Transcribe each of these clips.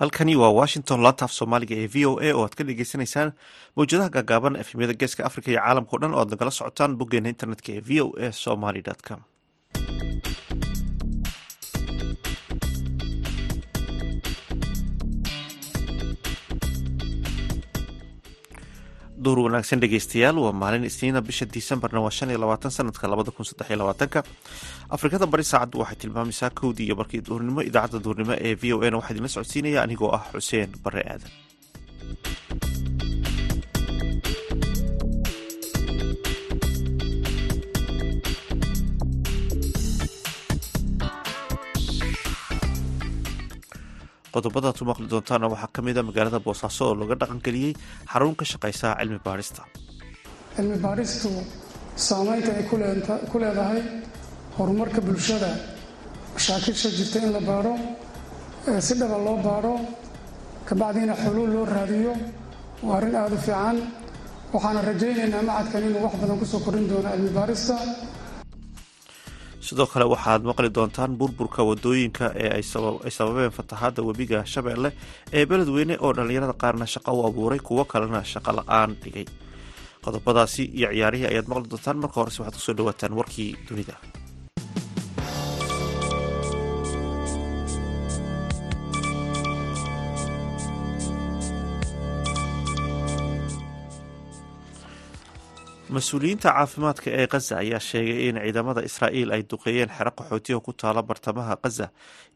halkani waa washington laantaaf soomaaliga ee v o a oo aad ka dhegeysaneysaan mawjadaha gaagaaban efemyada geeska africa iyo caalamkao dhan oo aad nagala socotaan boggeena internetka ee v o a somaly com duur wanaagsan dhegeystayaal waa maalin isniina bisha disembarna waa shan iyo labaatan sanadka labada kun saddex iyo labaatanka. Afrikada bari saacaddu waxay tilmaamaysaa kowdii iyo markii duurnimo idaacadda duurnimo ee v o a na waxaa idinla socodsiinaya anigoo ah xuseen bare aadan qodobada ad ku maqli doontaana waxaa ka mid a magaalada boosaaso oo laga dhaqangeliyey xarun ka shaqaysa cilmi baadhista cilmi baadhistu saameynta ay ku leedahay horumarka bulshada. Mashaakilsha jirta in la baadho si dhaba loo baadho kabacdiina xuluul loo raadiyo waa arrin aada u fiican. Waxaana rajaynaynaa macadkan inuu wax badan ku soo korin doono cilmi baadhista sidoo kale waxaad maqli doontaan burburka waddooyinka ee ay sababeen fatahaada webiga shabeelle ee beledweyne oo dhallinyarada qaarna shaqo u abuuray kuwo kalena shaqo la'aan dhigay. Qodobadaasi iyo ciyaarihii ayaad maqli doontaan marka horese waxaad ku soo dhawaataan warkii dunida mas'uuliyiinta caafimaadka ee khaza ayaa sheegay in ciidamada israa'iil ay duqeeyeen xero qaxootiga ku taala bartamaha khaza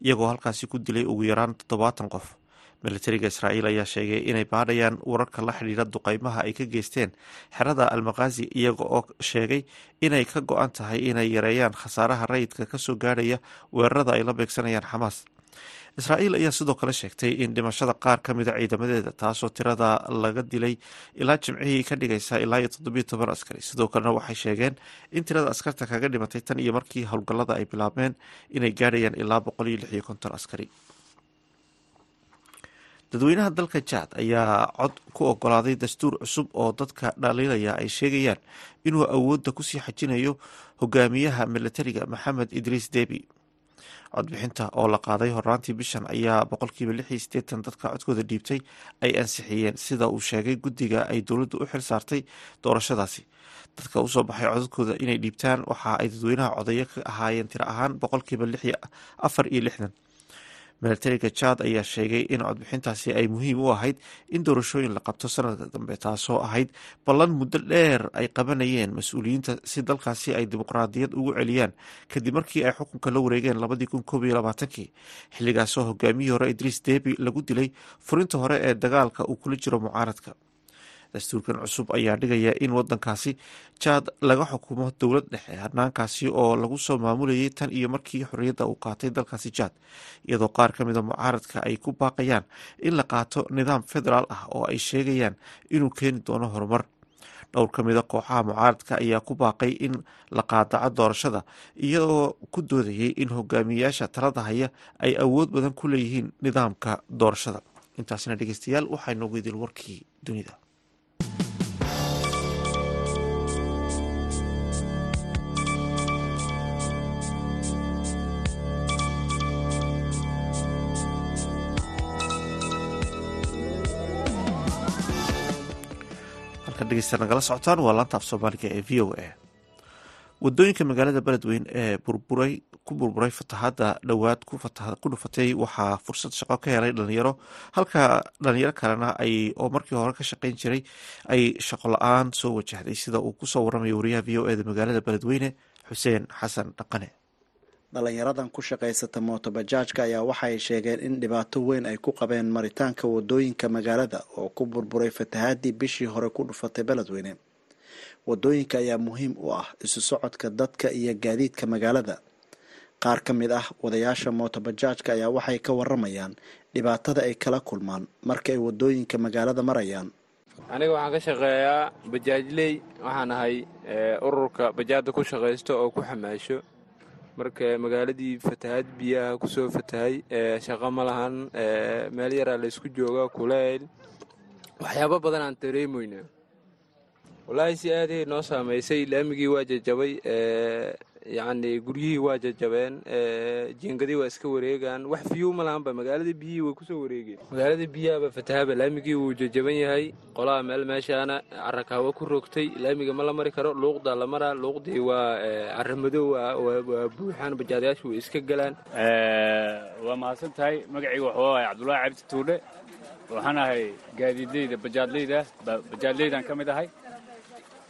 iyagoo halkaasi ku dilay ugu yaraan toddobaatan qof. Militariga israa'iil ayaa sheegay inay baadhayaan wararka la xidhiira duqeymaha ay ka geysteen xerada almakhazi iyaga oo sheegay inay ka go-an tahay inay yareeyaan khasaaraha rayidka ka soo gaadhaya weerarada ay la beegsanayaan xamaas israa'iil ayaa sidoo kale sheegtay in dhimashada qaar ka mida ciidamadeeda taasoo tirada laga dilay ilaa jimcihii ka dhigaysa ilaa iyo toddobiyo toban askari. Sidoo kalena waxay sheegeen in tirada askarta kaga dhimatay tan iyo markii howlgallada ay bilaabmeen inay gaadhayaan ilaa boqol iyo lix iyo konton askari. Dadweynaha dalka jaad ayaa cod ku ogolaaday dastuur cusub oo dadka dhaliilaya ay sheegayaan inuu awoodda ku sii xajinayo hogaamiyaha militariga maxamed idriis debi codbixinta oo la qaaday hornaantii bishan ayaa boqolkiiba lix iyo sideetan dadka codkooda dhiibtay ay ansixiyeen sida uu sheegay guddiga ay dowladdu u xil saartay doorashadaasi. Dadka u soo baxay codadkooda inay dhiibtaan waxa ay dadweynaha codeeyo ka ahaayeen tiro ahaan boqolkiiba afar iyo lixdan militariga jaad ayaa sheegay in codbixintaasi ay muhiim u ahayd in doorashooyin la qabto sanadka dambe taasoo ahayd ballan muddo dheer ay qabanayeen mas'uuliyiinta si dalkaasi ay dimuqraadiyad ugu celiyaan. Kadib markii ay xukunka la wareegeen labadii kun koob iyo labaatankii xilligaasoo hogaamiyihii hore idriis debi lagu dilay furinta hore ee dagaalka uu kula jiro mucaaradka dastuurkan cusub ayaa dhigaya in wadankaasi jaad laga xukumo dowlad dhexe hanaankaasi oo lagu soo maamulayay tan iyo markii xorriyadda uu qaatay dalkaasi jaad iyadoo qaar ka mida mucaaradka ay ku baaqayaan in la qaato nidaam federaal ah oo ay sheegayaan inuu keeni doono horumar. Dhowr ka mida kooxaha mucaaradka ayaa ku baaqay in la qaadaco doorashada iyadoo ku doodayay in hogaamiyayaasha talada haya ay awood badan ku leeyihiin nidaamka doorashada. Intaasina dhegeystayaal waxaa idil warkii dunida nagala socotaan waa laanta af soomaaliga ee v o a. Wadooyinka magaalada beledweyn ee burburay ku burburay fatahaada dhowaad ku dhufatay waxaa fursad shaqo ka helay dhalinyaro halka dhalinyaro kalena ay oo markii hore ka shaqeyn jiray ay shaqo la'aan soo wajahday sida uu ku soo waramaya wariyaha v o eda magaalada beledweyne xuseen xasan dhaqane dhalinyaradan ku shaqaysata mootobajaajka ayaa waxaay sheegeen in dhibaato weyn ay ku qabeen maritaanka waddooyinka magaalada oo ku burburay fatahaadii bishii hore ku dhufatay beledweyne. Wadooyinka ayaa muhiim u ah isu socodka dadka iyo gaadiidka magaalada. Qaar ka mid ah wadayaasha mootobajaajka ayaa waxay ka waramayaan dhibaatada ay kala kulmaan marka ay waddooyinka magaalada marayaan. Aniga waxaan ka shaqeeyaa bajaajley waxaan ahay ururka bajaada ku shaqaysto oo ku xamaasho marka magaaladii fatahaad biyaha ku soo fatahay shaqo ma lahan meel yaraa laysku jooga kuleyl waxyaabo badan aan dareemoyna wallaahi si aadayay noo saamaysay laamigii waa jajabay yacni guryihii waa jajabeen jiingadii waa iska wareegaan. Wax fiyuu ma lahanba magaalada biyihii way ku soo wareegeen. Magaalada biyahaaba fatahaaba laamigii wuu jajaban yahay. Qolaha meel meeshaana carakaawo ku rogtay laamiga ma la mari karo luuqdaa la maraa. Luuqdii waa caramadow waa buuxaan bajaadayaashu way iska galaan. Waa mahadsan tahay. Magacayga waxuu ahay cabdullaahi cabdi tuudhe waxaan ahay gaadiidleyda bajaadleyda bajaadleydan ka mid ahay.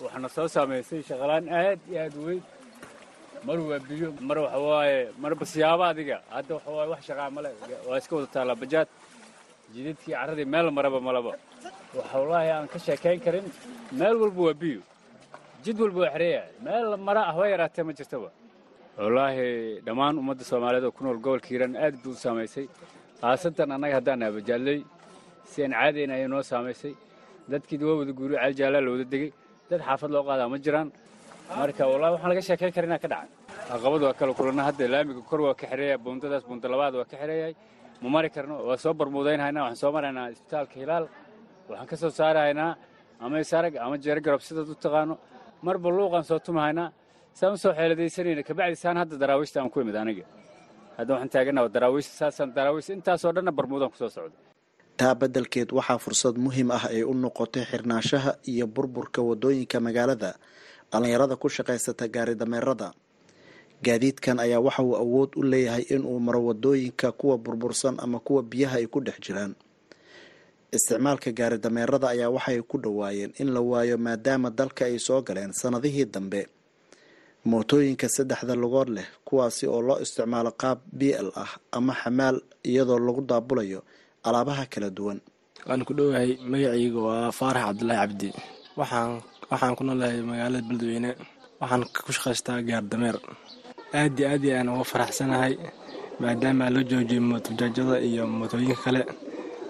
Waxaana soo saamaysay shaqalaan aad iyo aad u weyn mar waa biyo mar waxawaaye marba siyaabo adiga. Hadda waxawaaye wax shaqaa male waa iska wada taallaa bajaad jidadkii carradii meel maraba malaba. Waxa aan ka sheekayn karin. Meel walba waa biyo jid walba waa xereeya. Meel mara ah yaraatee ma jirtaba. Wallaahi dhammaan ummadda soomaaliyeed oo ku nool gobolka hiiraan aad buu u saamaysay. Khaasatan annaga haddaan bajaadley si aan caadayn ayay noo saamaysay. Dadkii waa wada guuriyo caaljaallaa la wada degey dad xaafad loo qaadaa ma jiraan marka wallahi waxaan laga sheekayn karinaa ka dhacay. Caqabad waa kala kulanna hadda laamiga kor waa ka xereeya buundadaas buunda labaad waa ka xereeyay ma mari karno waa soo barmuudaynhaynaa waxaan soo maraynaa isbitaalka hilaal. Waxaan ka soo saarahaynaa ama isarag ama jeergarob sidaad u taqaano. Marba luuqaan soo tumahaynaa saan u soo xeeladaysanayna kabacdi saan hadda daraawiishta aan ku imid aniga. Hadda waxaan taaganaha daraawiishta saasaan daraawiish intaasoo dhanna barmuudaan ku socday taa beddelkeed waxaa fursad muhiim ah ay u noqotay xirnaanshaha iyo burburka waddooyinka magaalada dhallinyarada ku shaqaysata gaari dameerada. Gaadiidkan ayaa waxa uu awood u leeyahay inuu maro waddooyinka kuwa burbursan ama kuwa biyaha ay ku dhex jiraan. Isticmaalka gaari dameerada ayaa waxay ku dhowaayeen in la waayo maadaama dalka ay soo galeen sannadihii dambe. Mootooyinka saddexda lugood leh kuwaasi oo loo isticmaalo qaab b l ah ama xamaal iyadoo lagu daabulayo alaabaha kala duwan. Waan ku dhowahay magacayga waa faarax cabdulaahi cabdi. Waxaan waxaan ku noolahay magaalada beledweyne waxaan ku shaqaystaa gaar dameer. Aad iyo aad ayaan uga faraxsanahay maadaama loo joojiyay mootobajaajada iyo mootooyinka kale.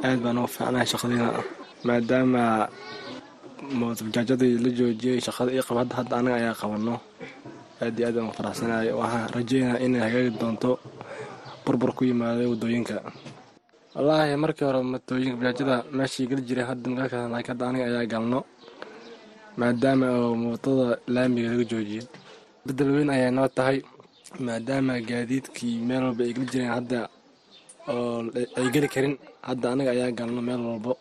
Aad baan uga fiicnahay shaqadiina maadaama mootobajaajadii la joojiyey shaqada ii qaba hadda anaga ayaa qabano aad iyo aad baan uga faraxsanahay. Waxaan rajeynaa inay hagaagi doonto burbur ku yimaada waddooyinka. Wallaahi markii hore mootooyinka bajaajada meeshii geli jireen hadda magaalka hadda aniga ayaa galno maadaama oo mootada laamiga laga joojiyey bedel weyn ayay noo tahay maadaama gaadiidkii meel walba ay geli jireen hadda oo ay geli karin hadda aniga ayaa galno meel walbo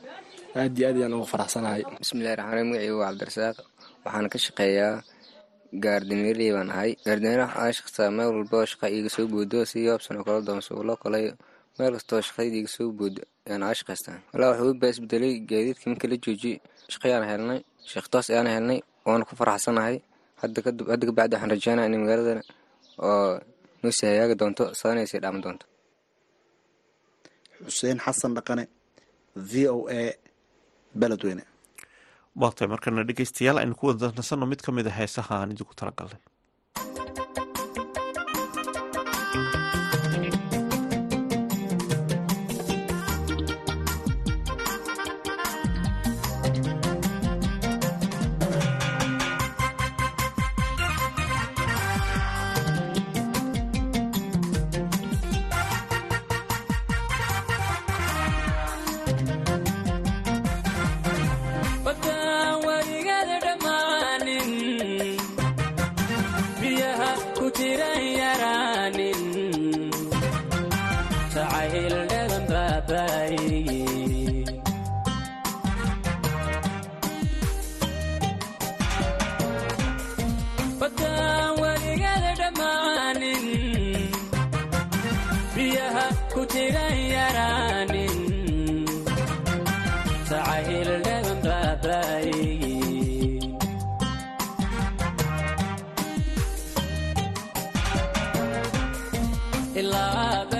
aad iyo aad ayaan ugu faraxsanahay. Bismillahi raxmaan magacaygu waa cabdirasaaq. Waxaana ka shaqeeyaa gaardameerley baan ahay. Gaardameer waxaa shaqsaa meel walba shaqa iiga soo boodo si yoobsan oo kala doonsuulo kale meel kastoo shaqadayda iga soo boodo ayaan aa shaqaystaa walaa waxuu baa isbedelay gaadiidka marka la joojiyey. Shaqayaan helnay sheekhtoos ayaan helnay waana ku faraxsanahay. Hadda kabacdi waxaan rajeynaa in magaaladana oo noo sii hagaagi doonto sadana sii dhaaman doonto. Xuseen xasan dhaqane v o a beledweyne. Waatay markana dhegeystayaal aynu ku wada nasanno mid ka mid a heesaha aan idinku talagalnay. garbaha bilaabay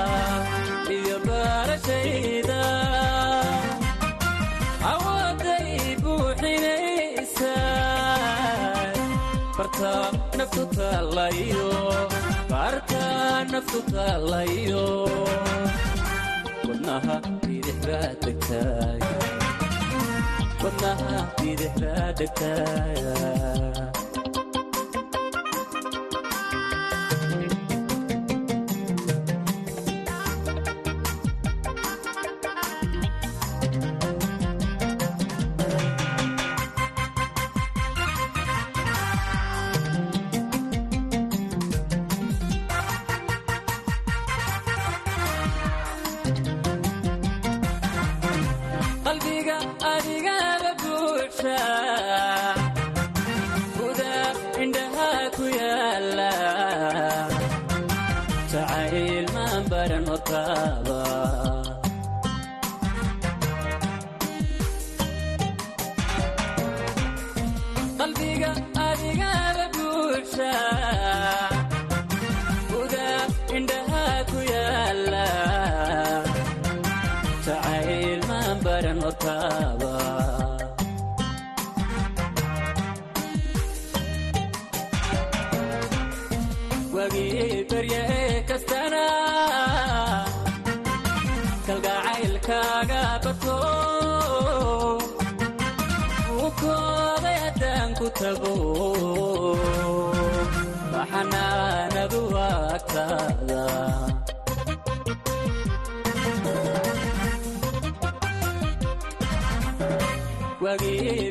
taalayo barta naftu taalayo wadnaha bidix baa degtaay wadnaha bidix baa degtaay wagii barye kastana. Kalgacaylkaaga bato uu kooday haddaan ku tago baxanaanadu agtaada wagii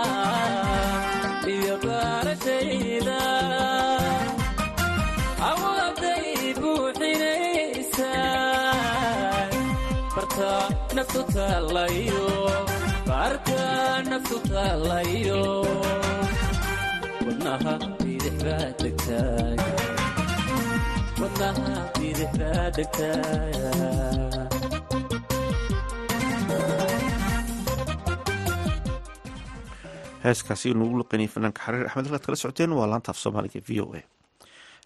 heeskaasi nugu luqaniyay fanaanka xariir axmed halkaad kala socoteen waa laanta af soomaaliga v o a.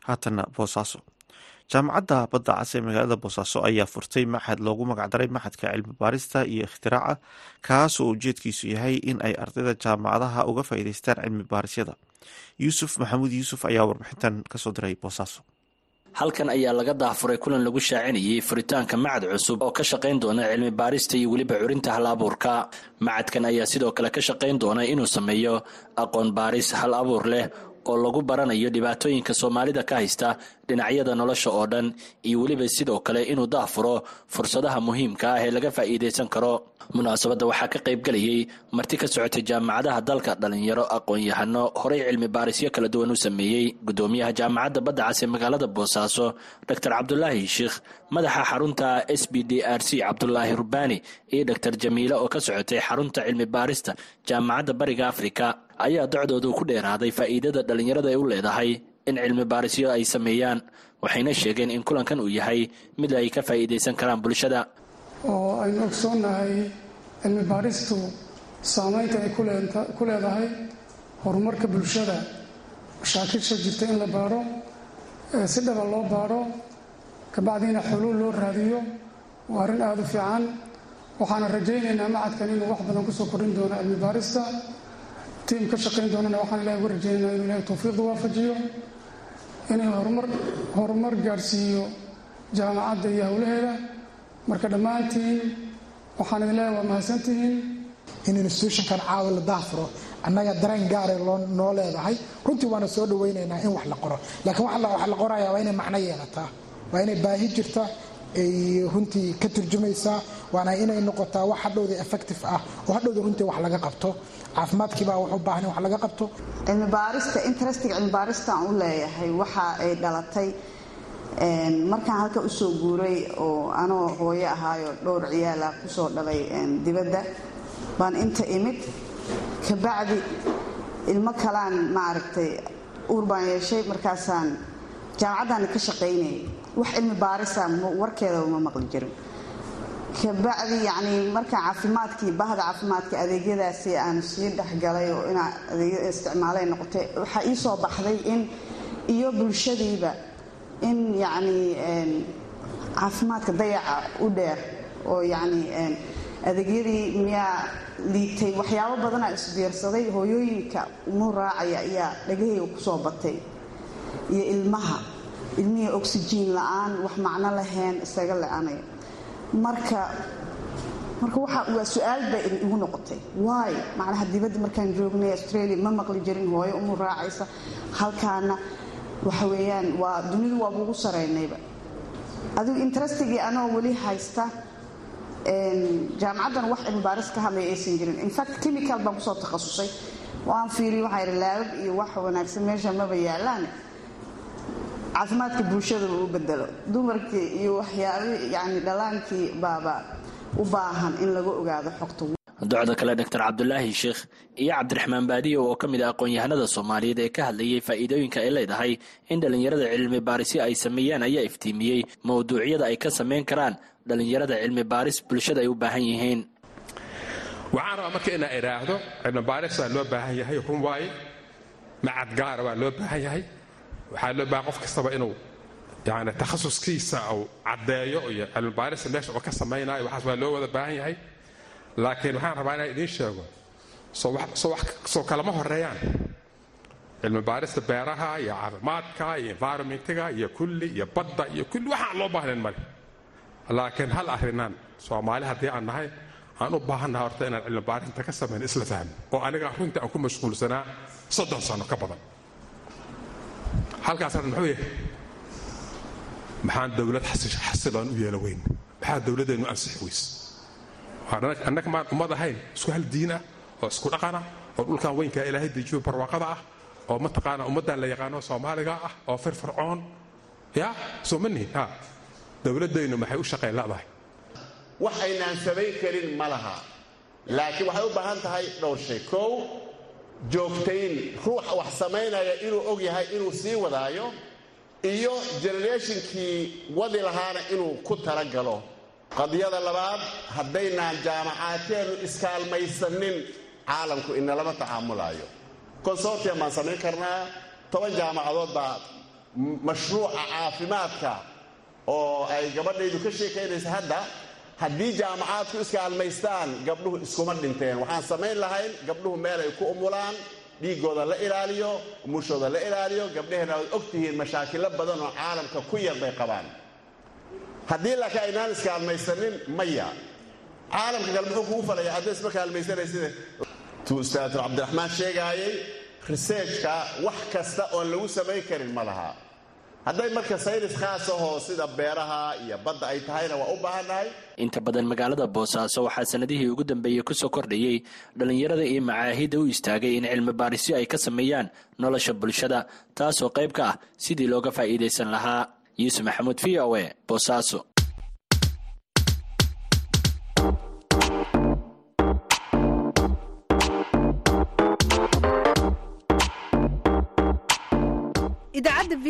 Haatana boosaaso jaamacadda badda cas ee magaalada boosaaso ayaa furtay maxad loogu magacdaray maxadka cilmi baarista iyo ikhtiraca kaas oo ujeedkiisu yahay in ay ardayda jaamacadaha uga faa'iideystaan cilmi baarisyada yuusuf maxamuud yuusuf ayaa warbixintan ka soo diray boosaaso halkan ayaa laga daafuray kulan lagu shaacinayay furitaanka macad cusub oo ka shaqayn doona cilmi baarista iyo weliba curinta hal abuurka macadkan ayaa sidoo kale ka shaqayn doona inuu sameeyo aqoon baaris hal abuur leh oo lagu baranayo dhibaatooyinka soomaalida ka haysta dhinacyada nolosha oo dhan iyo weliba sidoo kale inuu daafuro fursadaha muhiimka ah ee laga faa'iidaysan karo. Munaasabadda waxaa ka qaybgelayay marti ka socotay jaamacadaha dalka dhalinyaro aqoon-yahano horey cilmi baarisyo kala duwan u sameeyey gudoomiyaha jaamacadda badda cas ee magaalada boosaaso doctor cabdulaahi sheikh madaxa xarunta s b d r c cabdulaahi rubbaani iyo doctor jamiile oo ka socotay xarunta cilmi baarista jaamacadda bariga afrika ayaa docdoodu ku dheeraaday faa'iidada dhallinyarada ay u leedahay in cilmi baarisyo ay sameeyaan waxayna sheegeen in kulankan uu yahay mid ay ka faa'iidaysan karaan bulshada. Oo aynu ogsoonnahay cilmi baadhistu saameynta ay ku leedahay horumarka bulshada. Mashaakilsha jirta in la baadho si dhaba loo baadho kabacdiina xuluul loo raadiyo waa arrin aada u fiican. Waxaana rajaynaynaa macadkan inuu wax badan ku soo kordhin doono cilmi baarista tiim ka shaqayn doonana waxaan ilahi uga rajaynayna inuu ilahay towfiiqda waafajiyo inay horumar horumar gaadhsiiyo jaamacadda iyo howlaheeda marka dhammaantiin waxaan idin leeyahay waa mahadsantihiin in institutionkan caawa la daafuro. Annaga dareen gaare noo leedahay. Runtii waana soo dhawaynaynaa in wax la qoro. Laakiin wax la qoraya waa inay macno yeelataa waa inay baahi jirta ay runtii ka turjumaysaa waana inay noqotaa wax hadhowda effective ah oo hadhowda runtii wax laga qabto. Caafimaadkiibaa wax u baahan in wax laga qabto. Cilmibaarista interestiga cilmibaarista aan u leeyahay waxa ay dhalatay markaan halka u soo guuray oo anoo hooyo ahaayo dhowr ciyaala ku soo dhalay dibadda baan inta imid. Kabacdi ilmo kalaan maaragtay uur baan yeeshay markaasaan jaamacaddaana ka shaqaynayay wax cilmi baarisa warkeedaba ma maqli jirin. Kabacdi yacnii markaan caafimaadkii bahda caafimaadka adeegyadaasi aan sii dhexgalay oo inaa adeegyada isticmaalay noqotay waxaa ii soo baxday in iyo bulshadiiba in yacnii caafimaadka dayaca u dheer oo yacnii adeegyadii miyaa liitay waxyaabo badanaa isbiirsaday hooyooyinka umuu raacaya ayaa dhagahayga ku soo batay iyo ilmaha ilmihii oxyjiin la'aan wax macno lahayn isaga le-anaya marka marka waa su'aal bay igu noqotay. Waay macnaha dibadda markaan joognay australia ma maqli jirin hooyo umu raacaysa. Halkaana waxa weeyaan waa dunidu waaba ugu saraynayba adigu interestigii anoo weli haysta jaamacaddan wax cilmibaaris ka hadlaya aysan jirin infact chemical baan ku soo takhasusay. Waan fiiriy waxaa yidhi laabab iyo wax wanaagsan meesha maba yaalaan caafimaadka bulshadaba u bedelo. Dumarkii iyo waxyaaba yani dhalaankii baaba u baahan in laga ogaado xogta docda kale doctor cabdulaahi sheikh iyo cabdiraxmaan baadiyo oo ka mid ah aqoon-yahanada soomaaliyeed ee ka hadlayay faa'iidooyinka ay leedahay in dhallinyarada cilmi baarisyo ay sameeyaan ayaa iftiimiyey mawduucyada ay ka samayn karaan dhallinyarada cilmi baaris bulshada ay u baahan yihiin. Waxaan rabaa marka inaa idhaahdo cilmi baaris waa loo baahan yahay run waaye macad gaara waa loo baahan yahay waxaa loo baahan qof kastaba inuu yani takhasuskiisa uu caddeeyo iyo cilmibaarista meesha uu ka samaynayo waxaas waa loo wada baahan yahay. Laakiin waxaan rabaa inaan idiin sheego soo kalama horeeyaan cilmibaarista beeraha iyo caafimaadka iyo environmentiga iyo kulli iyo badda iyo kulli waxaan loo baahnayn male. Laakiin hal arrinaan soomaali haddii aan nahay aan u baahannaha horta inaan cilmibaarinta ka samayn isla fahmin oo aniga runtii aan ku mashquulsanaa soddon sano ka badan halkaas arrin muxuu yahay? Maxaan dowlad xasiloon u yeela weyn. Maxaa dowladdeennu ansixi weys? Annaga maan ummad ahayn isku hal diin ah oo isku dhaqana oo dhulkan weynkaa ilaahay dejiyo barwaaqada ah oo mataqaana ummaddan la yaqaano soomaaliga ah oo firfircoon ya soo ma nihin ha dowladdaynu maxay u shaqayn la'dahay? Wax aynaan samayn karin ma laha. Laakiin waxay u baahan tahay dhowr shay. Kow joogtayn ruuxa wax samaynaya inuu og yahay inuu sii wadaayo iyo generationkii wadi lahaana inuu ku talagalo qadiyada labaad haddaynaan jaamacaadkeennu iskaalmaysanin caalamku inalama tacaamulaayo. Consortium baan samayn karnaa toban jaamacadood baa mashruuca caafimaadka oo ay gabadhaydu ka sheekaynaysa hadda haddii jaamacaadku iskaalmaystaan gabdhuhu iskuma dhinteen. Waxaan samayn lahayn gabdhuhu meel ay ku umulaan dhiiggooda la ilaaliyo umushooda la ilaaliyo gabdhaheenna waad og tihiin mashaakilo badan oo caalamka ku yar bay qabaan. Haddii laakiin aynaan iskaalmaysanin maya. Caalamka kale muxuu kugu falaya hadda isma kaalmaysanaysid tuu ustaadur cabdiraxmaan sheegaayay researchka wax kasta oon lagu samayn karin ma laha hadday marka saynis khaas ahoo sida beeraha iyo badda ay tahayna waa u baahannahay inta badan magaalada boosaaso waxaa sanadihii ugu dambeeyey ku soo kordhayey dhallinyarada iyo macaahidda u istaagay in cilmi baarisyo ay ka sameeyaan nolosha bulshada taasoo qayb ka ah sidii looga faa'iidaysan lahaa. Yuusuf maxamuud v o e boosaaso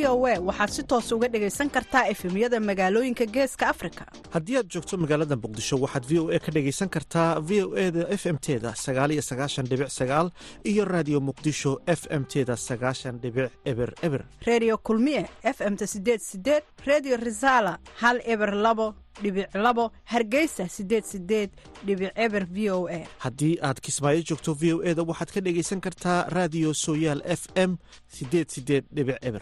v o waxaad si toos uga dhegaysan kartaa efemyada magaalooyinka geeska afrika. Haddii aad joogto magaalada muqdisho waxaad v o a ka dhegaysan kartaa v o e da f m teda sagaaliyo sagaashan dhibic sagaal iyo raadiyo muqdisho f m teda sagaashan dhibic eber eber. Redio kulmiye f m-ta sideed sideed redio resala hal eber labo dhibic labo hargeysa sideed sideed dhibic eber v o a. Haddii aad kismaayo joogto v o e da waxaad ka dhegaysan kartaa raadiyo sooyaal f m sideed sideed dhibic eber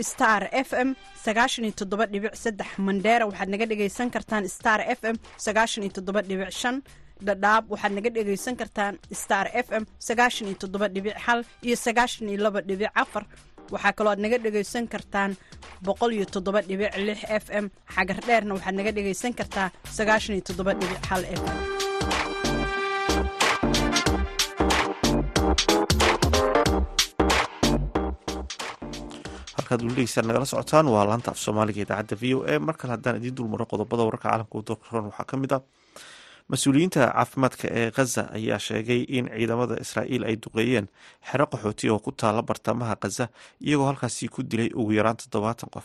star f m sagaashan iyo toddoba dhibic mandheera waxaad naga dhegaysan kartaan star f m sagaashan dhadhaab waxaad naga dhegaysan kartaan star f m sagaashan iyo iyo sagaashan afar. Waxaa kaloo aad naga dhegaysan kartaan boqol f m. Xagar dheerna waxaad naga dhegaysan kartaa sagaashan f m halkaad weli dhegeystaan nagala socotaan waa laanta af soomaaliga idaacadda v o a. Mar kale haddaan idiin dulmaro qodobada wararka caalamka u doorkaroon waxaa ka mid ah mas'uuliyiinta caafimaadka ee khaza ayaa sheegay in ciidamada israa'iil ay duqeeyeen xero qaxooti oo ku taala bartamaha khaza iyagoo halkaasi ku dilay ugu yaraan toddobaatan qof.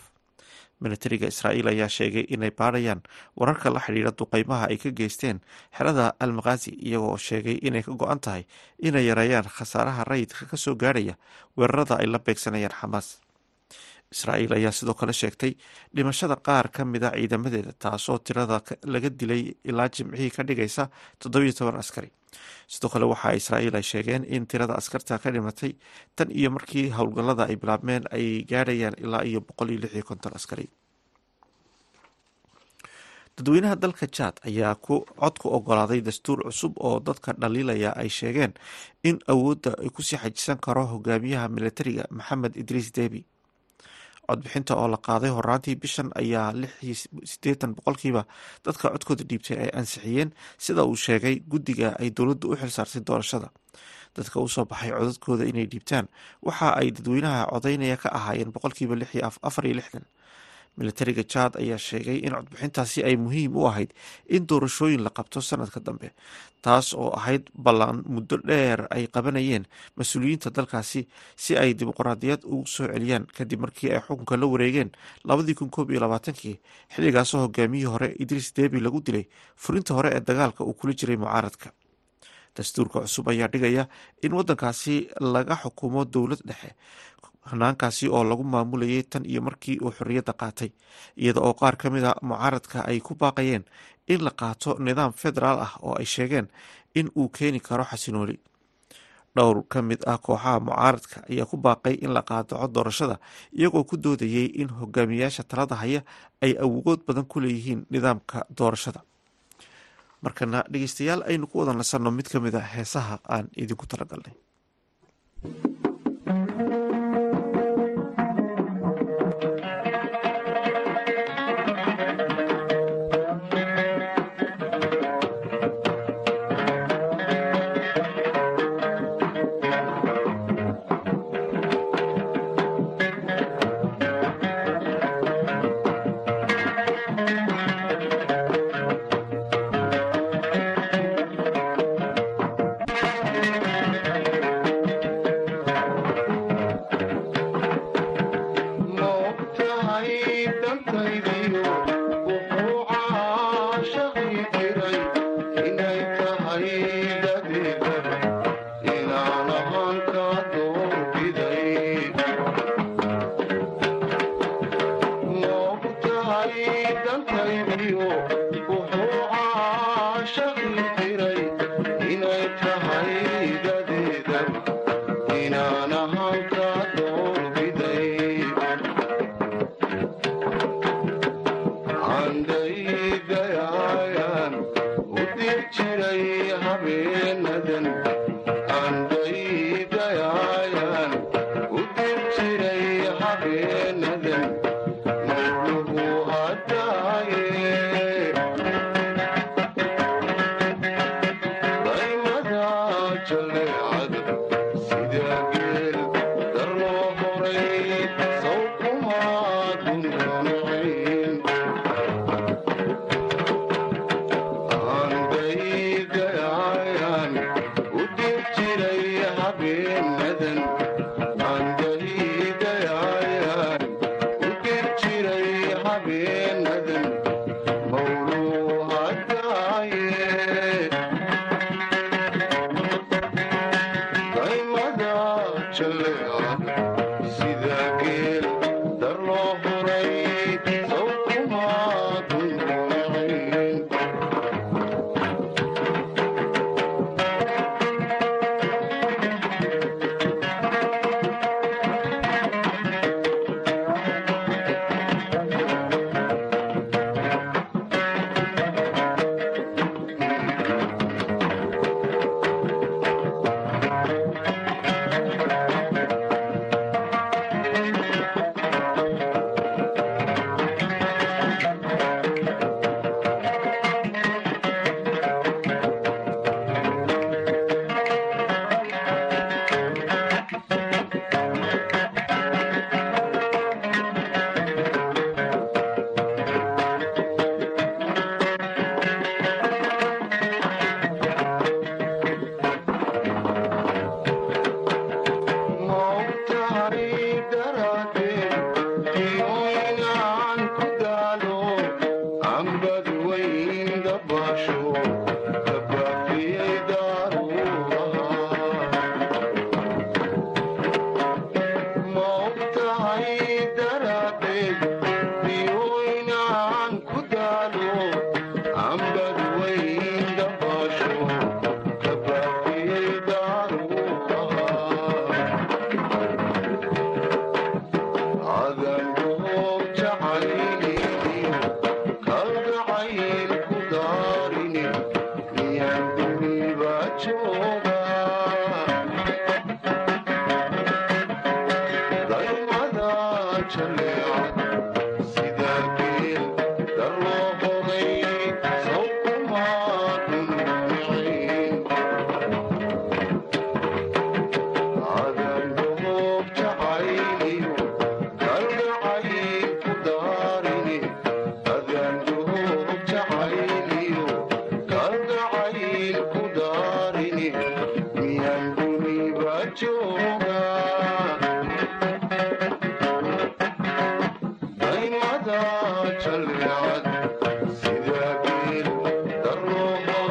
Militariga israa'iil ayaa sheegay inay baarayaan wararka la xidhiira duqeymaha ay ka geysteen xerada almakhazi iyagoo sheegay inay ka go-an tahay inay yareeyaan khasaaraha rayidka ka soo gaarhaya weerarada ay la beegsanayaan xamaas israa'iil ayaa sidoo kale sheegtay dhimashada qaar ka mid a ciidamadeeda taasoo tirada laga dilay ilaa jimcihii ka dhigaysa toddobiyo toban askari. Sidoo kale waxa israa'iil ay sheegeen in tirada askarta ka dhimatay tan iyo markii howlgallada ay bilaabmeen ay gaadhayaan ilaa iyo boqol iyo lix iyo konton askari. Dadweynaha dalka jaad ayaa ku cod ku ogolaaday dastuur cusub oo dadka dhaliilaya ay sheegeen in awoodda ay ku sii xajisan karo hogaamiyaha militariga maxamed idriis debi codbixinta oo la qaaday horaantii bishan ayaa sideetan boqolkiiba dadka codkooda dhiibtay ay ansixiyeen sida uu sheegay guddiga ay dowladdu u xilsaartay doorashada. Dadka u soo baxay codadkooda inay dhiibtaan waxa ay dadweynaha codaynaya ka ahaayeen boqolkiiba afar iyo lixdan militariga jaad ayaa sheegay in codbixintaasi ay muhiim u ahayd in doorashooyin la qabto sanadka dambe taas oo ahayd ballan muddo dheer ay qabanayeen mas'uuliyiinta dalkaasi si ay dimuqraadiyad ugu soo celiyaan kadib markii ay xukunka la wareegeen labadii kun koob iyo labaatankii xilligaasoo hogaamiyihii hore idriis debi lagu dilay furinta hore ee dagaalka uu kula jiray mucaaradka. Dastuurka cusub ayaa dhigaya in waddankaasi laga xukumo dowlad dhexe hanaankaasi oo lagu maamulayay tan iyo markii uu xorriyadda qaatay iyada oo qaar ka mid a mucaaradka ay ku baaqayeen in la qaato nidaam federaal ah oo ay sheegeen in uu keeni karo xasinooli dhowr ka mid ah kooxaha mucaaradka ayaa ku baaqay in la qaadaco doorashada iyagoo ku doodayay in hogaamiyaasha talada haya ay awood badan ku leeyihiin nidaamka doorashada. Markana dhegeystayaal aynu ku wada nasanno mid ka mid a heesaha aan idinku talagalnay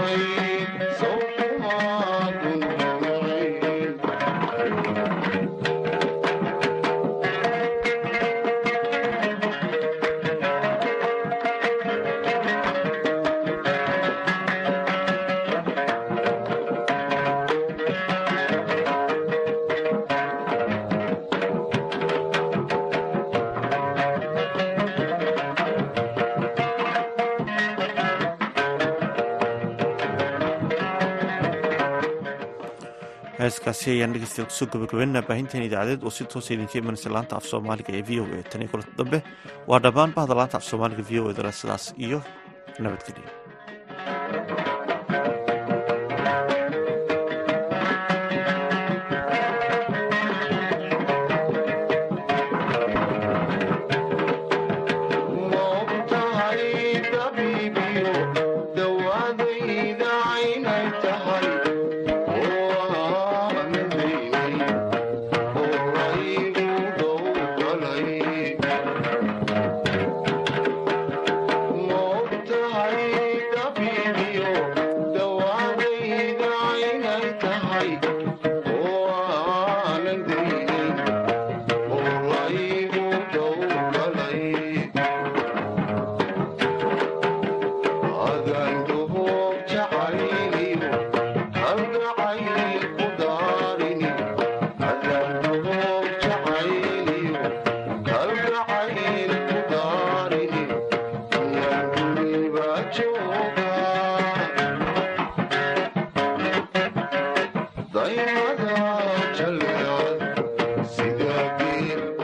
Hare heeskaasi ayaan dhegeystayaal ku soo gabagabeynaa baahinteen idaacadeed oo si toosa idinka imanaysa laanta af soomaaliga ee v o a. Tan iyo kulanta dambe waa dhammaan bahda laanta af soomaaliga v o e dale iyo nabadgelyo